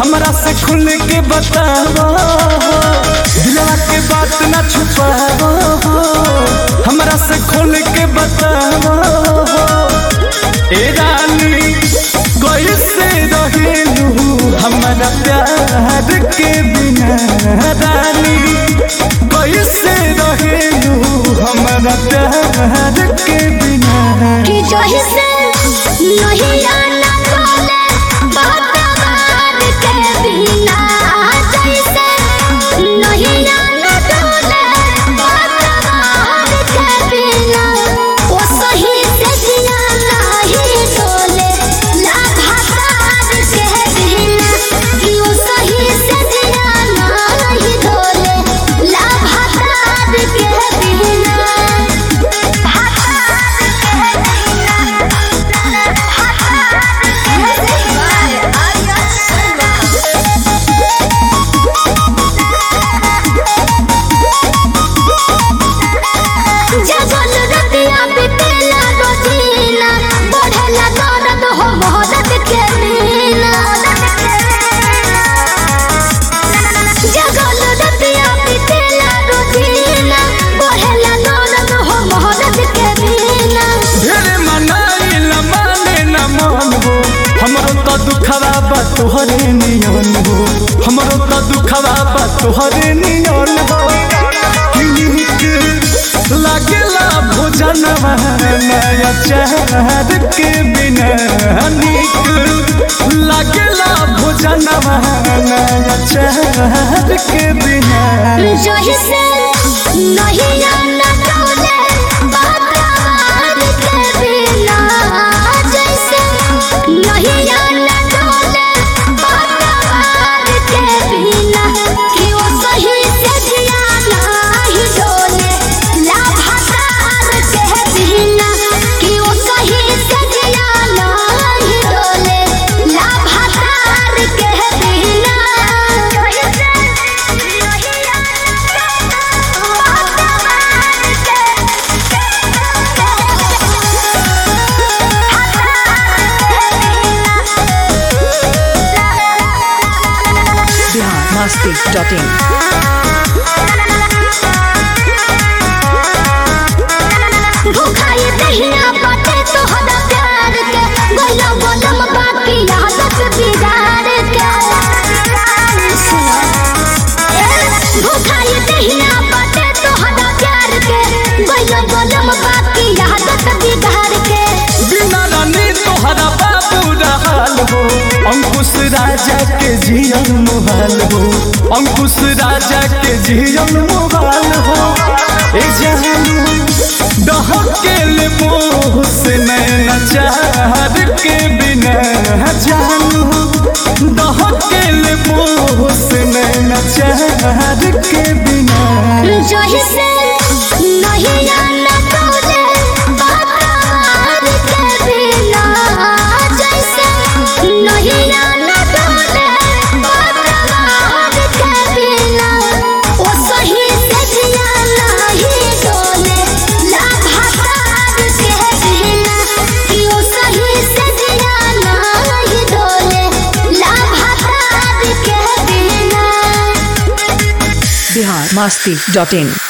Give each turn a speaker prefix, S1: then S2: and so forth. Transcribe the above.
S1: हमरा से खुल के बताओ। दिलवा के बात न छुपाओ। हमरा से खुल के बताओ। ए रानी कैसे रहेलू। हमारा प्यार के बिना। रानी कैसे रहेलू। हमारा प्यार के बिना।
S2: कि जही से नहीं
S1: दुखवा बा, तोहरे नियन हो। हमरो तो दुखवा बा, तोहरे नियन हो। लागेला भोजन नया चाहत के बिना नीक। लागेला भोजन नया चाहत के बिना
S2: जही से नहीं आना
S3: मस्ती डॉट
S1: अंकुश राजा के जियन मुहाल हो। अंकुश राजा के जियन मुहाल हो। ए जानू दहके ले मोह से नैना
S2: लाभाकार